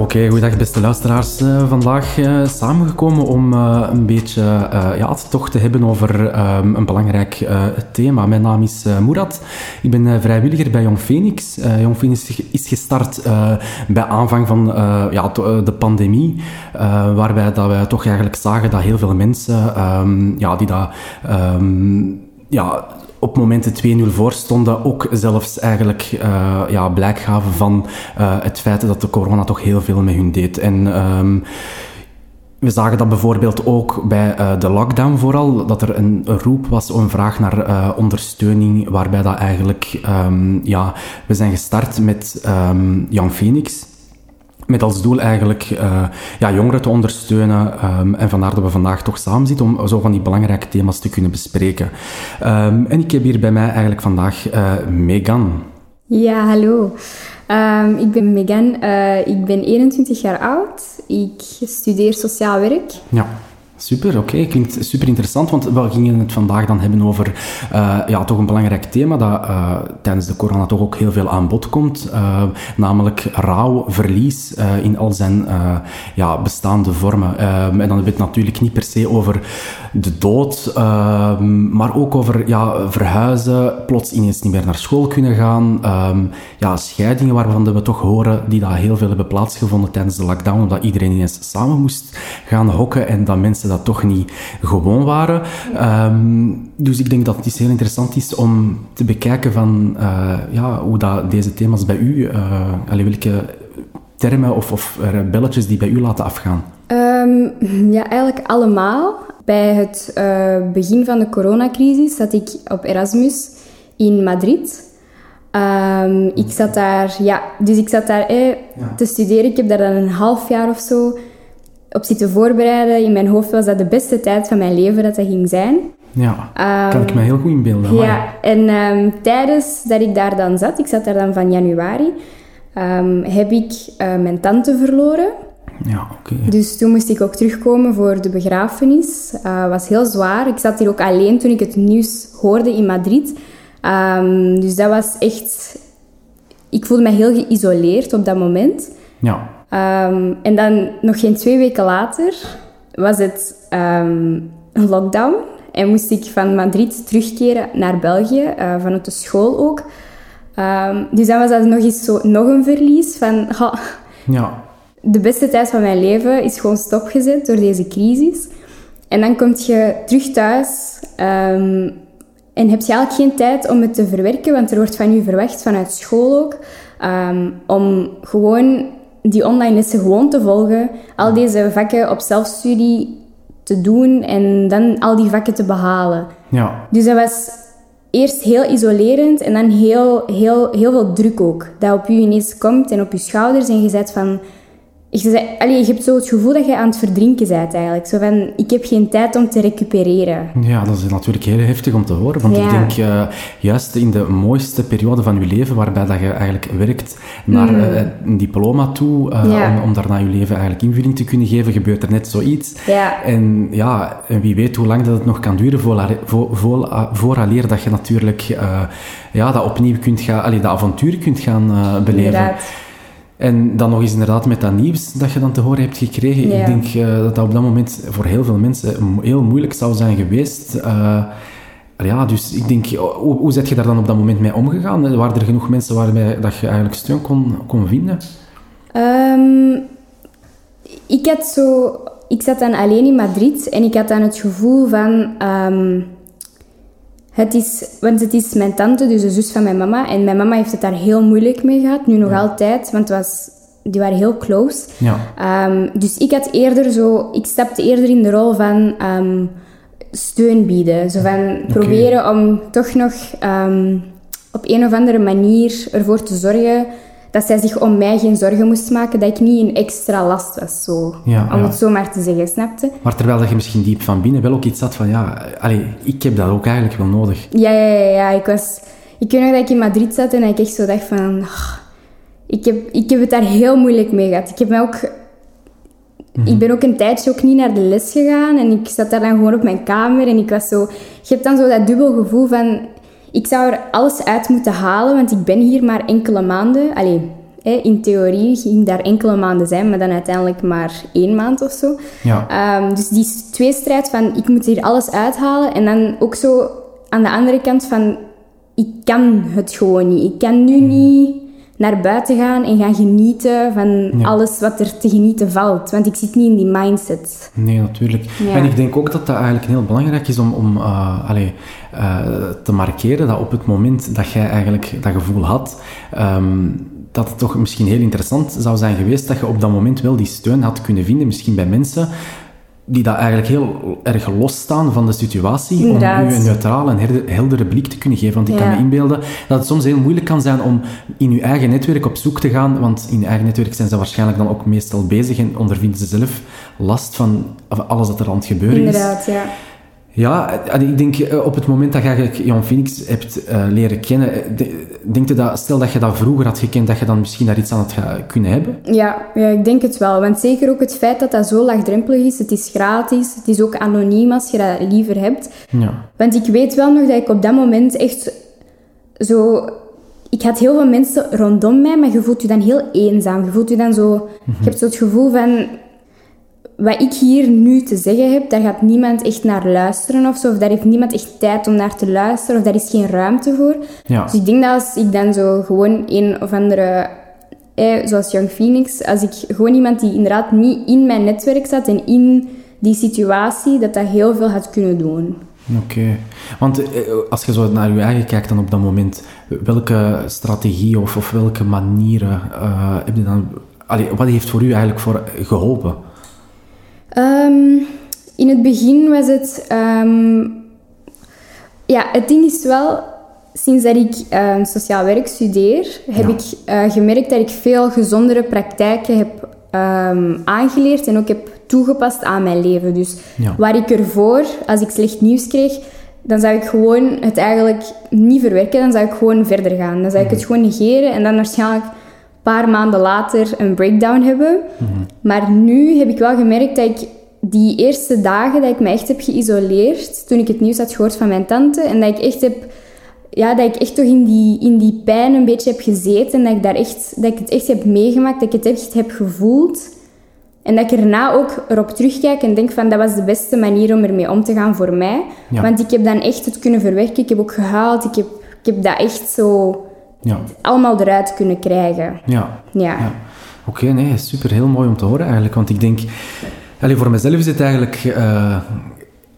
Oké, goedendag beste luisteraars. Uh, vandaag uh, samengekomen om uh, een beetje ja, het toch te hebben over ehm, een belangrijk thema. Mijn naam is Moerad. Ik ben vrijwilliger bij Jong Phoenix. Jong Phoenix is gestart bij aanvang van ja, de pandemie, waarbij dat wij toch eigenlijk zagen dat heel veel mensen um, ja, die dat... Um, ja, op momenten 2-0 voor stonden, ook zelfs eigenlijk uh, ja, blijk gaven van uh, het feit dat de corona toch heel veel met hun deed. En um, we zagen dat bijvoorbeeld ook bij uh, de lockdown vooral, dat er een, roep was, een vraag naar ondersteuning, waarbij dat eigenlijk, um, ja, we zijn gestart met um, Jan Phoenix, met als doel eigenlijk uh, ja, jongeren te ondersteunen. Um, en vandaar dat we vandaag toch samen zitten om zo van die belangrijke thema's te kunnen bespreken. Um, en ik heb hier bij mij eigenlijk vandaag uh, Megan. Ja, hallo. Um, ik ben Megan. Uh, ik ben 21 jaar oud. Ik studeer sociaal werk. Ja. Super, oké. Klinkt super interessant, want we gingen het vandaag dan hebben over uh, ja, toch een belangrijk thema dat uh, tijdens de corona toch ook heel veel aan bod komt, uh, namelijk rouw, verlies in al zijn ja, bestaande vormen. en dan hebben we het natuurlijk niet per se over de dood, maar ook over ja, verhuizen, plots ineens niet meer naar school kunnen gaan, ja, scheidingen waarvan we toch horen die dat heel veel hebben plaatsgevonden tijdens de lockdown, omdat iedereen ineens samen moest gaan hokken en dat mensen dat toch niet gewoon waren. Um, dus ik denk dat het heel interessant is om te bekijken van uh, ja, hoe dat deze thema's bij u, uh, welke termen of, of belletjes die bij u laten afgaan. Um, ja, eigenlijk allemaal. Bij het uh, begin van de coronacrisis zat ik op Erasmus in Madrid. Um, ik zat daar, ja, dus ik zat daar eh, ja. te studeren. Ik heb daar dan een half jaar of zo op zitten voorbereiden. In mijn hoofd was dat de beste tijd van mijn leven dat dat ging zijn. Ja, um, kan ik me heel goed inbeelden. Ja, en um, tijdens dat ik daar dan zat, ik zat daar dan van januari, um, heb ik uh, mijn tante verloren. Ja, oké. Okay. Dus toen moest ik ook terugkomen voor de begrafenis. Het uh, was heel zwaar. Ik zat hier ook alleen toen ik het nieuws hoorde in Madrid. dus dat was echt... Ik voelde me heel geïsoleerd op dat moment. Ja. Um, en dan nog geen twee weken later was het um, een lockdown. En moest ik van Madrid terugkeren naar België, uh, vanuit de school ook. Um, dus dan was dat nog eens zo, nog een verlies van... Ja. De beste tijd van mijn leven is gewoon stopgezet door deze crisis. En dan kom je terug thuis en heb je eigenlijk geen tijd om het te verwerken, want er wordt van je verwacht vanuit school ook, om gewoon die online lessen gewoon te volgen, al deze vakken op zelfstudie te doen en dan al die vakken te behalen. Ja. Dus dat was eerst heel isolerend en dan heel, heel, heel veel druk ook. Dat op je ineens komt en op je schouders en je zegt van je, allee, je hebt zo het gevoel dat je aan het verdrinken bent eigenlijk. Zo van, ik heb geen tijd om te recupereren. Ja, dat is natuurlijk heel heftig om te horen. Want ik denk, uh, juist in de mooiste periode van je leven, waarbij dat je eigenlijk werkt naar mm. uh, een diploma toe, uh, ja. om, om daarna je leven eigenlijk invulling te kunnen geven, gebeurt er net zoiets. Ja. En ja, wie weet hoe lang dat het nog kan duren vooraleer dat je natuurlijk ja, dat opnieuw kunt gaan, allee, dat avontuur kunt gaan beleven. Inderdaad. En dan nog eens inderdaad met dat nieuws dat je dan te horen hebt gekregen. Ja. Ik denk uh, dat dat op dat moment voor heel veel mensen heel moeilijk zou zijn geweest. Uh, ja, dus ik denk, hoe, hoe zet je daar dan op dat moment mee omgegaan? Waren er genoeg mensen waarbij dat je eigenlijk steun kon, kon vinden? Um, ik had zo... Ik zat dan alleen in Madrid en ik had dan het gevoel van... Um, het is, want het is mijn tante, dus de zus van mijn mama. En mijn mama heeft het daar heel moeilijk mee gehad, nu nog ja. altijd, want het was, die waren heel close. Ja. Um, dus ik had eerder zo, ik stapte eerder in de rol van um, steun bieden. Zo van okay. proberen om toch nog um, op een of andere manier ervoor te zorgen dat zij zich om mij geen zorgen moest maken, dat ik niet een extra last was, zo. Ja, om ja. het zo maar te zeggen, snapte? Maar terwijl dat je misschien diep van binnen wel ook iets had van, ja, allee, ik heb dat ook eigenlijk wel nodig. Ja, ja, ja, ja. Ik was... Ik weet nog dat ik in Madrid zat en dat ik echt zo dacht van... Oh, ik, heb, ik heb het daar heel moeilijk mee gehad. Ik heb mij ook... Mm Mhm. -hmm. Ik ben ook een tijdje ook niet naar de les gegaan en ik zat daar dan gewoon op mijn kamer en ik was zo... Je hebt dan zo dat dubbel gevoel van ik zou er alles uit moeten halen, want ik ben hier maar enkele maanden. Allee, in theorie ging daar enkele maanden zijn, maar dan uiteindelijk maar één maand of zo. Ja. Ehm, dus die tweestrijd van ik moet hier alles uithalen en dan ook zo aan de andere kant van ik kan het gewoon niet. Ik kan nu niet naar buiten gaan en gaan genieten van alles wat er te genieten valt. Want ik zit niet in die mindset. Nee, natuurlijk. En ik denk ook dat dat eigenlijk heel belangrijk is om, om uh, allee, uh, te markeren dat op het moment dat jij eigenlijk dat gevoel had, um, dat het toch misschien heel interessant zou zijn geweest dat je op dat moment wel die steun had kunnen vinden, misschien bij mensen die dat eigenlijk heel erg losstaan van de situatie, Inderdaad. om u een neutrale en heldere blik te kunnen geven. Want ik kan me inbeelden dat het soms heel moeilijk kan zijn om in uw eigen netwerk op zoek te gaan, want in uw eigen netwerk zijn ze waarschijnlijk dan ook meestal bezig en ondervinden ze zelf last van alles dat er aan het gebeuren Inderdaad, is. Inderdaad, ja. Ja, ik denk eh, op het moment dat je eigenlijk Jan Phoenix hebt uh, leren kennen, eh, denk je dat, stel dat je dat vroeger had gekend, dat je dan misschien daar iets aan had kunnen hebben? Ja, ja, ik denk het wel. Want zeker ook het feit dat dat zo laagdrempelig is, het is gratis, het is ook anoniem als je dat liever hebt. Ja. Want ik weet wel nog dat ik op dat moment echt zo... Ik had heel veel mensen rondom mij, maar je voelt je dan heel eenzaam. Je voelt je dan zo... Je hebt zo het gevoel van wat ik hier nu te zeggen heb, daar gaat niemand echt naar luisteren of zo. Of daar heeft niemand echt tijd om naar te luisteren. Of daar is geen ruimte voor. Ja. Dus ik denk dat als ik dan zo gewoon een of andere... Eh, zoals Young Phoenix. Als ik gewoon iemand die inderdaad niet in mijn netwerk zat en in die situatie, dat dat heel veel had kunnen doen. Oké. Want eh, als je zo naar je eigen kijkt dan op dat moment, welke strategie of, of welke manieren uh, heb je dan... Allee, wat heeft voor u eigenlijk voor geholpen? Um, in het begin was het... Um, ja, het ding is wel... Sinds dat ik uh, sociaal werk studeer, heb Ja. ik uh, gemerkt dat ik veel gezondere praktijken heb um, aangeleerd en ook heb toegepast aan mijn leven. Dus Ja. waar ik ervoor, als ik slecht nieuws kreeg, dan zou ik gewoon het eigenlijk niet verwerken. Dan zou ik gewoon verder gaan. Dan zou ik het gewoon negeren en dan waarschijnlijk een paar maanden later een breakdown hebben. Maar nu heb ik wel gemerkt dat ik die eerste dagen dat ik me echt heb geïsoleerd, toen ik het nieuws had gehoord van mijn tante, en dat ik echt heb, ja, dat ik echt toch in die, in die pijn een beetje heb gezeten, en dat ik, daar echt, dat ik het echt heb meegemaakt, dat ik het echt heb gevoeld. En dat ik erna ook erop terugkijk en denk van dat was de beste manier om ermee om te gaan voor mij. Ja. Want ik heb dan echt het kunnen verwerken. Ik heb ook gehuild. Ik heb, ik heb dat echt zo Ja. allemaal eruit kunnen krijgen. Ja. Ja. Ja. Oké, nee, super heel mooi om te horen eigenlijk. Want ik denk, allee, voor mezelf is het eigenlijk eh,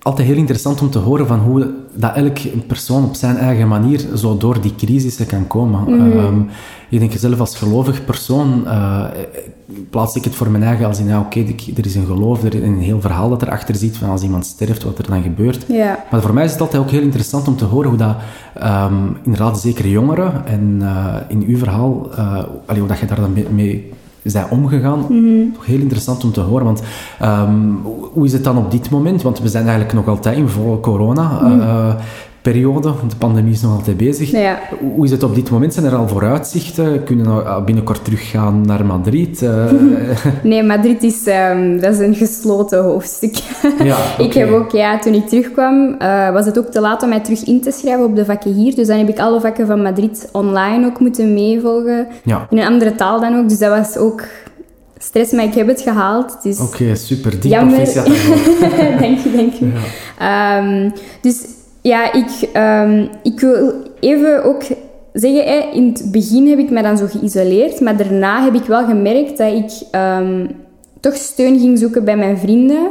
altijd heel interessant om te horen van hoe dat elk persoon op zijn eigen manier zo door die crisissen kan komen. Ehm, ik denk zelf als gelovig persoon eh, plaats ik het voor mijn eigen als in, ja, oké, er is een geloof, er is een heel verhaal dat erachter zit van als iemand sterft, wat er dan gebeurt. Maar voor mij is het altijd ook heel interessant om te horen hoe dat, ehm, inderdaad, zeker jongeren, en eh, in uw verhaal, allee, hoe dat je daar dan mee, mee zijn omgegaan, toch heel interessant om te horen. Want ehm, hoe- is het dan op dit moment? Want we zijn eigenlijk nog altijd in volle corona-periode. de pandemie is nog altijd bezig. Ja. Hoe is het op dit moment? Zijn er al vooruitzichten? Kunnen we nou, binnenkort teruggaan naar Madrid? Eh, Nee, Madrid is, ehm, dat is een gesloten hoofdstuk. ja, Ik heb ook, ja, toen ik terugkwam, eh, was het ook te laat om mij terug in te schrijven op de vakken hier. Dus dan heb ik alle vakken van Madrid online ook moeten meevolgen. Ja. In een andere taal dan ook. Dus dat was ook stress, maar ik heb het gehaald. Dus Oké, super. Die Jammer. proficiat dank je, dank je. Ehm, dus ja, ik, ehm, ik wil even ook zeggen, hè, in het begin heb ik me dan zo geïsoleerd, maar daarna heb ik wel gemerkt dat ik ehm, toch steun ging zoeken bij mijn vrienden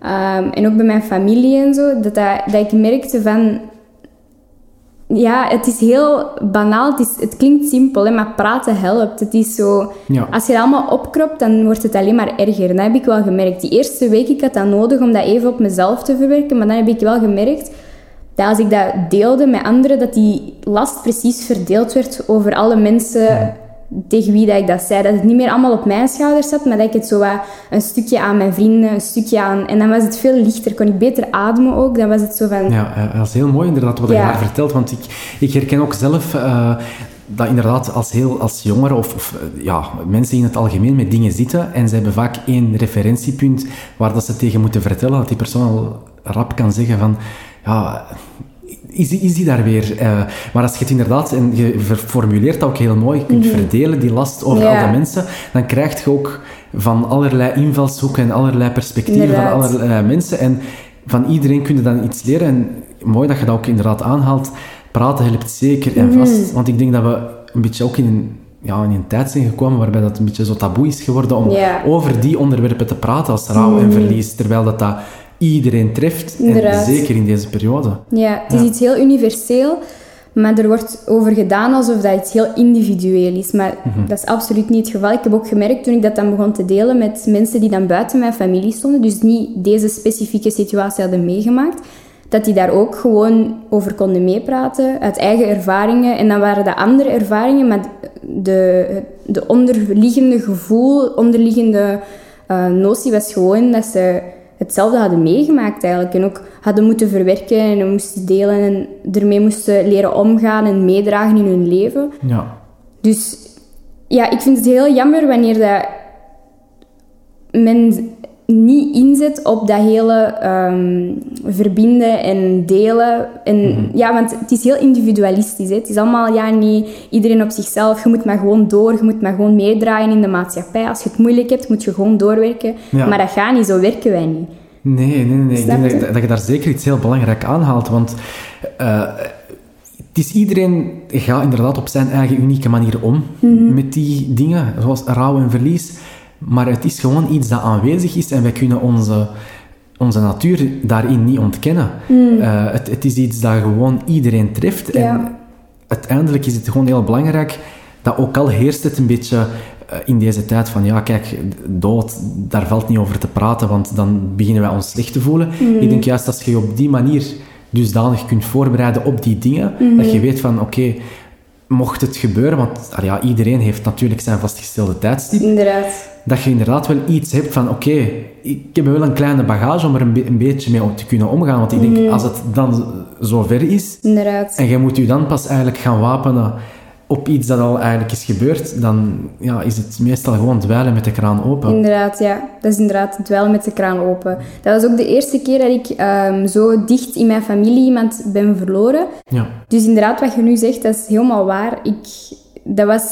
Ehm, en ook bij mijn familie en zo. Dat, dat, dat ik merkte van, ja, het is heel banaal, het, is, het klinkt simpel, hè, maar praten helpt. Het is zo, Ja. als je het allemaal opkropt, dan wordt het alleen maar erger. Dat heb ik wel gemerkt. Die eerste week, ik had dat nodig om dat even op mezelf te verwerken, maar dan heb ik wel gemerkt dat als ik dat deelde met anderen, dat die last precies verdeeld werd over alle mensen tegen wie dat ik dat zei. Dat het niet meer allemaal op mijn schouders zat, maar dat ik het zo wat een stukje aan mijn vrienden, een stukje aan... En dan was het veel lichter, kon ik beter ademen ook. Dan was het zo van... Ja, eh, dat is heel mooi inderdaad wat je Ja. daar vertelt. Want ik, ik herken ook zelf eh, dat inderdaad als, heel, als jongeren of, of eh, ja, mensen in het algemeen met dingen zitten en ze hebben vaak één referentiepunt waar dat ze tegen moeten vertellen, dat die persoon al rap kan zeggen van ja, is, die- is die daar weer. Eh, maar als je het inderdaad, en je formuleert dat ook heel mooi, je kunt verdelen die last over Ja. al de mensen, dan krijg je ook van allerlei invalshoeken en allerlei perspectieven Inderdaad. van allerlei mensen. En van iedereen kun je dan iets leren. En mooi dat je dat ook inderdaad aanhaalt. Praten helpt zeker en vast. Want ik denk dat we een beetje ook in een, ja, in een tijd zijn gekomen waarbij dat een beetje zo taboe is geworden om over die onderwerpen te praten als rouw en verlies. Terwijl dat, dat iedereen treft. En zeker in deze periode. Ja, het is Ja. iets heel universeel, maar er wordt over gedaan alsof dat iets heel individueel is. Maar Mhm. dat is absoluut niet het geval. Ik heb ook gemerkt toen ik dat dan begon te delen met mensen die dan buiten mijn familie stonden, dus niet deze specifieke situatie hadden meegemaakt, dat die daar ook gewoon over konden meepraten, uit eigen ervaringen. En dan waren dat andere ervaringen, maar de, de onderliggende gevoel, onderliggende eh, notie was gewoon dat ze hetzelfde hadden meegemaakt eigenlijk. En ook hadden moeten verwerken en moesten delen en ermee moesten leren omgaan en meedragen in hun leven. Ja. Dus ja, ik vind het heel jammer wanneer dat men niet inzet op dat hele ehm, verbinden en delen. En, Ja, want het is heel individualistisch. Hè. Het is allemaal, ja, nee, iedereen op zichzelf. Je moet maar gewoon door, je moet maar gewoon meedraaien in de maatschappij. Als je het moeilijk hebt, moet je gewoon doorwerken. Ja. Maar dat gaat niet, zo werken wij niet. Nee, nee, nee. Ik denk dat, dat je daar zeker iets heel belangrijk aanhaalt. Want eh, het is iedereen gaat inderdaad op zijn eigen unieke manier om met die dingen, zoals rouw en verlies. Maar het is gewoon iets dat aanwezig is en wij kunnen onze, onze natuur daarin niet ontkennen. Eh, het, het is iets dat gewoon iedereen treft. En uiteindelijk is het gewoon heel belangrijk dat ook al heerst het een beetje in deze tijd van ja, kijk, dood, daar valt niet over te praten, want dan beginnen wij ons slecht te voelen. Ik denk juist als je je op die manier dusdanig kunt voorbereiden op die dingen, dat je weet van oké, mocht het gebeuren, want ja, iedereen heeft natuurlijk zijn vastgestelde tijdstip, Inderdaad. dat je inderdaad wel iets hebt van oké, ik heb wel een kleine bagage om er een, be- een beetje mee om te kunnen omgaan. Want ik denk, als het dan zo ver is, Inderdaad. en jij moet je dan pas eigenlijk gaan wapenen op iets dat al eigenlijk is gebeurd, dan ja, is het meestal gewoon dweilen met de kraan open. Inderdaad, ja. Dat is inderdaad wel met de kraan open. Dat was ook de eerste keer dat ik ehm, zo dicht in mijn familie iemand ben verloren. Ja, Dus inderdaad, wat je nu zegt, dat is helemaal waar. Ik, dat was,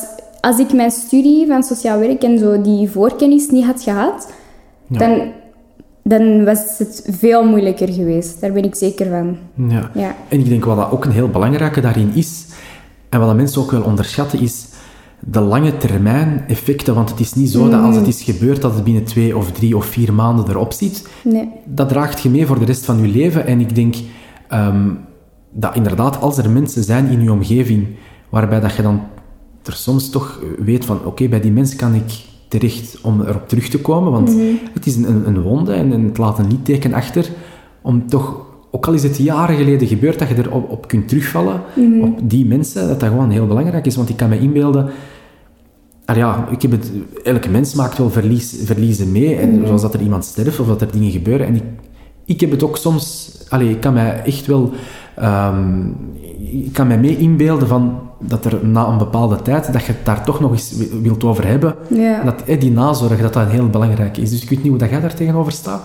als ik mijn studie van sociaal werk en zo die voorkennis niet had gehad, Ja. dan, dan was het veel moeilijker geweest. Daar ben ik zeker van. ja. Ja. En ik denk wat dat ook een heel belangrijke daarin is, en wat mensen ook wel onderschatten, is de lange termijn effecten. Want het is niet zo dat als het is gebeurd, dat het binnen twee of drie of vier maanden erop zit. Nee. dat draagt je mee voor de rest van je leven. En ik denk ehm, dat inderdaad, als er mensen zijn in je omgeving waarbij dat je dan er soms toch weet van oké, bij die mensen kan ik terecht om erop terug te komen, want het is een, een wonde en, en het laat een litteken achter om toch, ook al is het jaren geleden gebeurd, dat je erop op kunt terugvallen, op die mensen, dat dat gewoon heel belangrijk is. Want ik kan me inbeelden, Ah ja, ik heb het, elke mens maakt wel verlies, verliezen mee. En zoals dat er iemand sterft of dat er dingen gebeuren. En ik, ik heb het ook soms... Allee, ik kan mij echt wel... ehm, ik kan mij mee inbeelden van dat er na een bepaalde tijd, dat je het daar toch nog eens wi- wilt over hebben. Dat eh, die nazorg, dat dat heel belangrijk is. Dus ik weet niet hoe dat jij daar tegenover staat.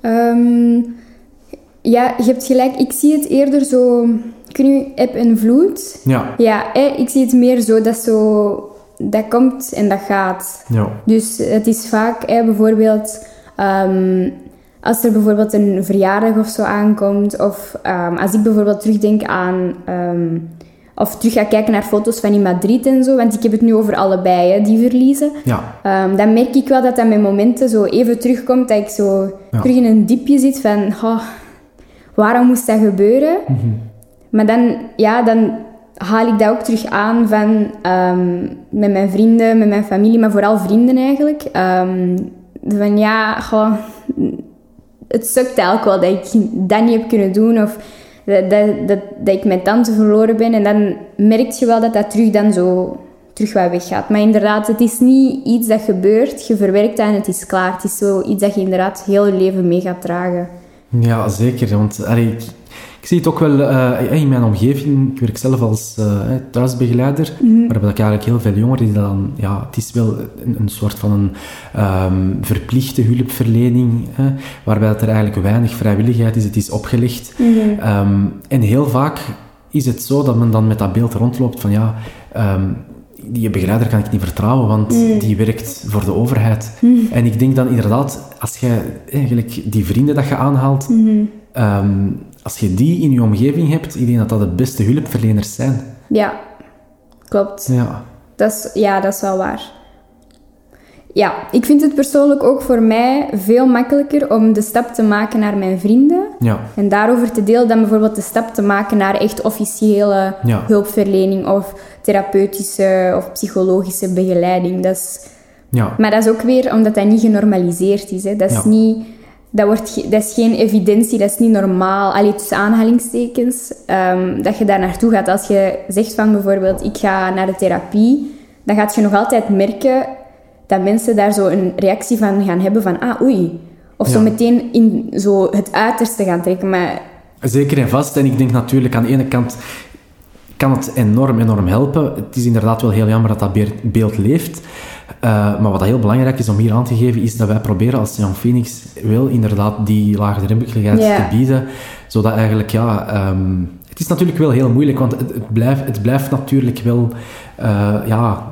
Ehm, ja, je hebt gelijk. Ik zie het eerder zo... Kun je en vloed? Ja. Ja, hè, ik zie het meer zo dat zo... Dat komt en dat gaat. Ja. Dus het is vaak hè, bijvoorbeeld... ehm, als er bijvoorbeeld een verjaardag of zo aankomt, of ehm, als ik bijvoorbeeld terugdenk aan, ehm, of terug ga kijken naar foto's van in Madrid en zo, want ik heb het nu over allebei, hè, die verliezen, Ja. Dan merk ik wel dat dat met momenten zo even terugkomt, dat ik zo Ja. terug in een diepje zit van, oh, waarom moest dat gebeuren? Maar dan, ja, dan haal ik dat ook terug aan van, ehm, met mijn vrienden, met mijn familie, maar vooral vrienden eigenlijk. Ehm, van ja, goh, het sukt eigenlijk wel dat ik dat niet heb kunnen doen of dat, dat, dat, dat ik mijn tante verloren ben. En dan merk je wel dat dat terug dan zo terug wat weggaat. Maar inderdaad, het is niet iets dat gebeurt, je verwerkt dat en het is klaar. Het is zo iets dat je inderdaad heel je leven mee gaat dragen. Ja, zeker. Want allee, ik, Ik zie het ook wel uh, in mijn omgeving. Ik werk zelf als uh, thuisbegeleider, Mhm. maar heb ik eigenlijk heel veel jongeren die dan... Ja, het is wel een, een soort van een um, verplichte hulpverlening, hè, waarbij er eigenlijk weinig vrijwilligheid is. Het is opgelegd. Mhm. Um, en heel vaak is het zo dat men dan met dat beeld rondloopt van ja... Um, die begeleider kan ik niet vertrouwen, want Mm. die werkt voor de overheid. Mm. En ik denk dan inderdaad, als jij eigenlijk die vrienden dat je aanhaalt, Mhm. um, als je die in je omgeving hebt, ik denk dat dat de beste hulpverleners zijn. Ja, klopt. Ja. Dat is, ja, dat is wel waar. Ja, ik vind het persoonlijk ook voor mij veel makkelijker om de stap te maken naar mijn vrienden. Ja. En daarover te delen dan bijvoorbeeld de stap te maken naar echt officiële Ja. hulpverlening of therapeutische of psychologische begeleiding. Dat is, Ja. maar dat is ook weer omdat dat niet genormaliseerd is. Hè. Dat, is niet, dat, wordt, dat is geen evidentie, dat is niet normaal. Allee, tussen aanhalingstekens, ehm, dat je daar naartoe gaat. Als je zegt van bijvoorbeeld, ik ga naar de therapie, dan gaat je nog altijd merken dat mensen daar zo een reactie van gaan hebben van, ah oei. Of zo meteen in zo het uiterste gaan trekken. Maar Zeker en vast. En ik denk natuurlijk aan de ene kant kan het enorm, enorm helpen. Het is inderdaad wel heel jammer dat dat beeld leeft. Uh, maar wat heel belangrijk is om hier aan te geven, is dat wij proberen als Young Phoenix wel inderdaad die laagdrempeligheid Ja. te bieden. Zodat eigenlijk, ja... ehm, het is natuurlijk wel heel moeilijk, want het, het, blijft, het blijft natuurlijk wel... uh, ja,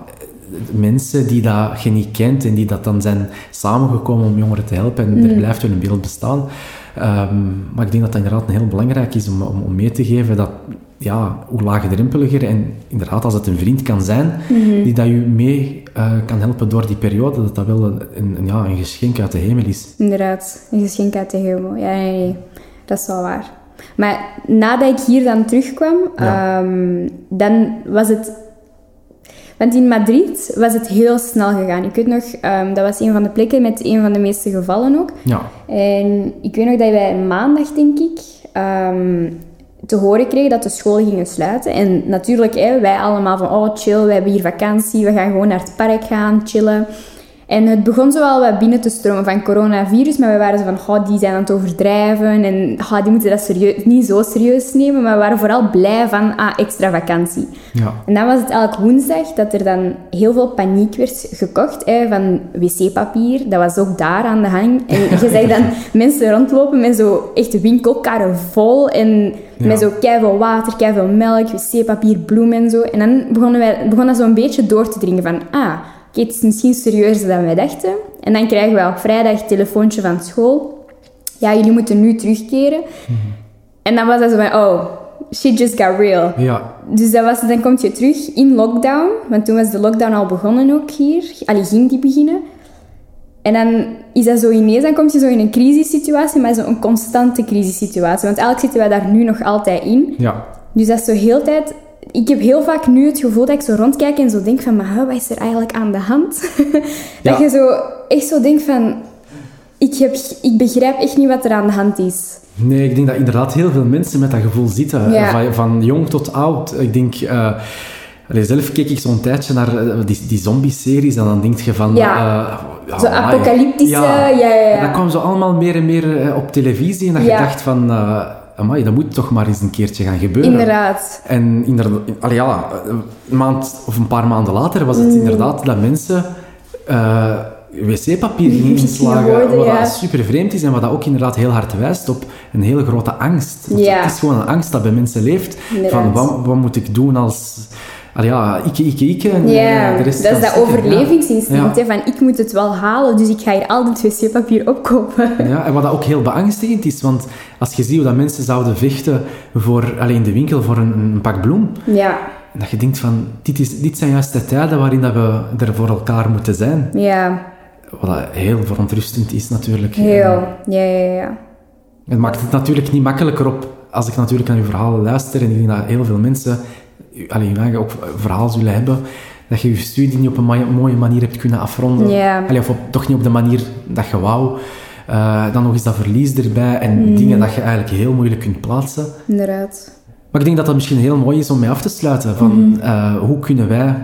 mensen die dat je niet kent en die dat dan zijn samengekomen om jongeren te helpen. En er blijft wel een beeld bestaan. Um, maar ik denk dat dat inderdaad heel belangrijk is om, om, om mee te geven dat ja, hoe laagdrempeliger en inderdaad als het een vriend kan zijn die dat je mee uh, kan helpen door die periode, dat dat wel een, een, ja, een geschenk uit de hemel is. Inderdaad, een geschenk uit de hemel. Ja, nee, nee, dat is wel waar. Maar nadat ik hier dan terugkwam, Ja. um, dan was het... Want in Madrid was het heel snel gegaan. Ik weet nog, um, dat was een van de plekken met een van de meeste gevallen ook. Ja, En ik weet nog dat wij maandag, denk ik, um, te horen kregen dat de scholen gingen sluiten. En natuurlijk, hè, wij allemaal van, oh chill, we hebben hier vakantie, we gaan gewoon naar het park gaan, chillen. En het begon zo wel wat binnen te stromen van coronavirus, maar we waren zo van, die zijn aan het overdrijven en die moeten dat serieus, niet zo serieus nemen. Maar we waren vooral blij van, ah, extra vakantie. ja, En dan was het eigenlijk woensdag dat er dan heel veel paniek werd gekocht hè, van wc-papier. Dat was ook daar aan de hang. En je zag dan mensen rondlopen met zo echt winkelkarren vol en Ja. met zo keiveel water, keiveel melk, wc-papier, bloemen en zo. En dan begonnen wij, begon dat zo'n beetje door te dringen van, ah, het is misschien serieuzer dan wij dachten. En dan krijgen we op vrijdag een telefoontje van school. Ja, jullie moeten nu terugkeren. En dan was dat zo van, oh, shit just got real. ja, Dus dat was, dan kom je terug in lockdown, want toen was de lockdown al begonnen ook hier. Allee, ging die beginnen. En dan is dat zo ineens, dan kom je zo in een crisissituatie, maar zo'n constante crisissituatie. Want eigenlijk zitten wij daar nu nog altijd in. ja. Dus dat is zo heel tijd... Ik heb heel vaak nu het gevoel dat ik zo rondkijk en zo denk van, maar wat is er eigenlijk aan de hand? Ja. dat je zo echt zo denkt van, ik, heb, ik begrijp echt niet wat er aan de hand is. Nee, ik denk dat inderdaad heel veel mensen met dat gevoel zitten. Ja. Van, van jong tot oud. Ik denk... eh, allee, zelf keek ik zo'n tijdje naar eh, die, die zombie-series en dan denk je van... Ja. eh, ja, Zo apocalyptische, ja, ja, ja. En dat kwam zo allemaal meer en meer eh, op televisie en dat je dacht van... eh amai, dat moet toch maar eens een keertje gaan gebeuren. Inderdaad. En inderdaad, allee, ja, een maand of een paar maanden later was het Mm. inderdaad dat mensen eh, wc-papier gingen inslagen. wat ja. super vreemd is en wat dat ook inderdaad heel hard wijst op een hele grote angst. Want Ja. Het is gewoon een angst dat bij mensen leeft. Inderdaad. Van wat, wat moet ik doen als... Allee, ja, ikke, ikke, ikke. En, eh, Ja, de rest dat is dat stikken. overlevingsinstinct, Ja. hè, van ik moet het wel halen, dus ik ga hier altijd wc-papier opkopen. Ja, en wat dat ook heel beangstigend is, want als je ziet hoe dat mensen zouden vechten voor, alleen in de winkel voor een, een pak bloem, Ja, en dat je denkt van, dit, is, dit zijn juist de tijden waarin dat we er voor elkaar moeten zijn. ja, Wat dat heel verontrustend is natuurlijk. heel. Ja, ja, ja. Het maakt het natuurlijk niet makkelijker op als ik natuurlijk naar uw verhalen luister en ik denk dat heel veel mensen allee, je ook verhaal zullen hebben, dat je je studie niet op een mooie manier hebt kunnen afronden. Allee, of op, toch niet op de manier dat je wou. Eh, dan nog eens dat verlies erbij en dingen dat je eigenlijk heel moeilijk kunt plaatsen. Inderdaad. Maar ik denk dat dat misschien heel mooi is om mee af te sluiten. Van, eh, hoe kunnen wij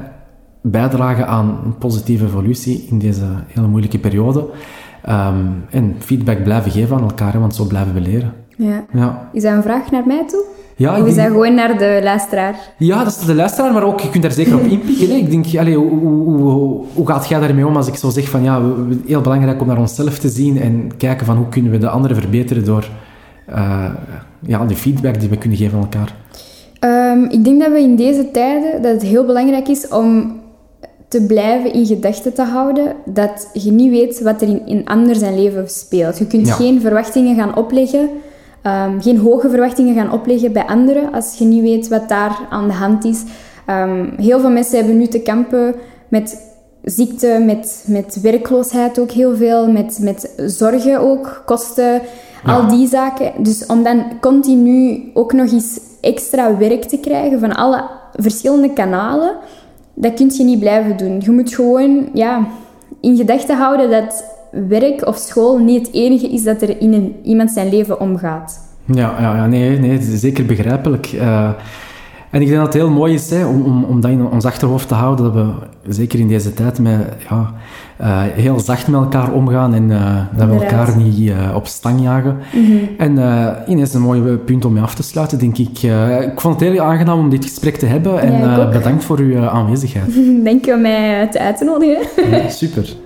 bijdragen aan een positieve evolutie in deze hele moeilijke periode? Ehm, en feedback blijven geven aan elkaar, hè, want zo blijven we leren. Ja. Ja. Is dat een vraag naar mij toe? Ja, Of is denk- gewoon naar de luisteraar? Ja, dat is de luisteraar, maar ook, je kunt daar zeker op inpikken. Hè. Ik denk, allee, hoe, hoe, hoe, hoe gaat jij daarmee om als ik zo zeg van, ja, we- we- heel belangrijk om naar onszelf te zien en kijken van hoe kunnen we de anderen verbeteren door eh, ja, de feedback die we kunnen geven aan elkaar. Ehm, ik denk dat we in deze tijden, dat het heel belangrijk is om te blijven in gedachten te houden dat je niet weet wat er in, in ander zijn leven speelt. Je kunt Ja. geen verwachtingen gaan opleggen, ehm, geen hoge verwachtingen gaan opleggen bij anderen als je niet weet wat daar aan de hand is. Ehm, heel veel mensen hebben nu te kampen met ziekte, met, met werkloosheid ook heel veel, met, met zorgen ook, kosten, al die zaken. Dus om dan continu ook nog eens extra werk te krijgen van alle verschillende kanalen, dat kun je niet blijven doen. Je moet gewoon ja, in gedachten houden dat werk of school niet het enige is dat er in een, iemand zijn leven omgaat. Ja, ja, ja nee, nee, zeker begrijpelijk. Eh, en ik denk dat het heel mooi is hè, om, om, om dat in ons achterhoofd te houden, dat we zeker in deze tijd met, ja, eh, heel zacht met elkaar omgaan en eh, dat we elkaar niet op stang jagen. En eh ineens een mooi punt om mee af te sluiten, denk ik. Ik vond het heel aangenaam om dit gesprek te hebben en Ja, bedankt voor uw aanwezigheid. Denk je om mij te uit te nodigen? Ja, super.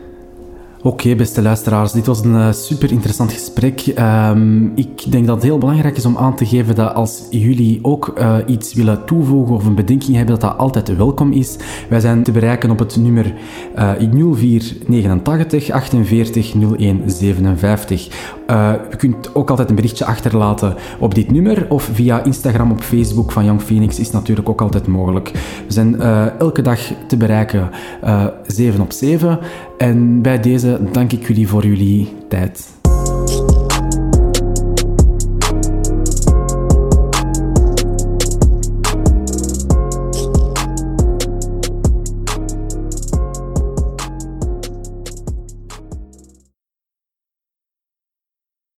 Oké, beste luisteraars, dit was een eh, super interessant gesprek. Ehm, ik denk dat het heel belangrijk is om aan te geven dat als jullie ook eh, iets willen toevoegen of een bedenking hebben, dat dat altijd welkom is. Wij zijn te bereiken op het nummer eh 0489 48 01 57. Eh, je kunt ook altijd een berichtje achterlaten op dit nummer of via Instagram of Facebook van Young Phoenix is natuurlijk ook altijd mogelijk. We zijn eh, elke dag te bereiken eh 7 op 7 en bij deze dank ik jullie voor jullie tijd.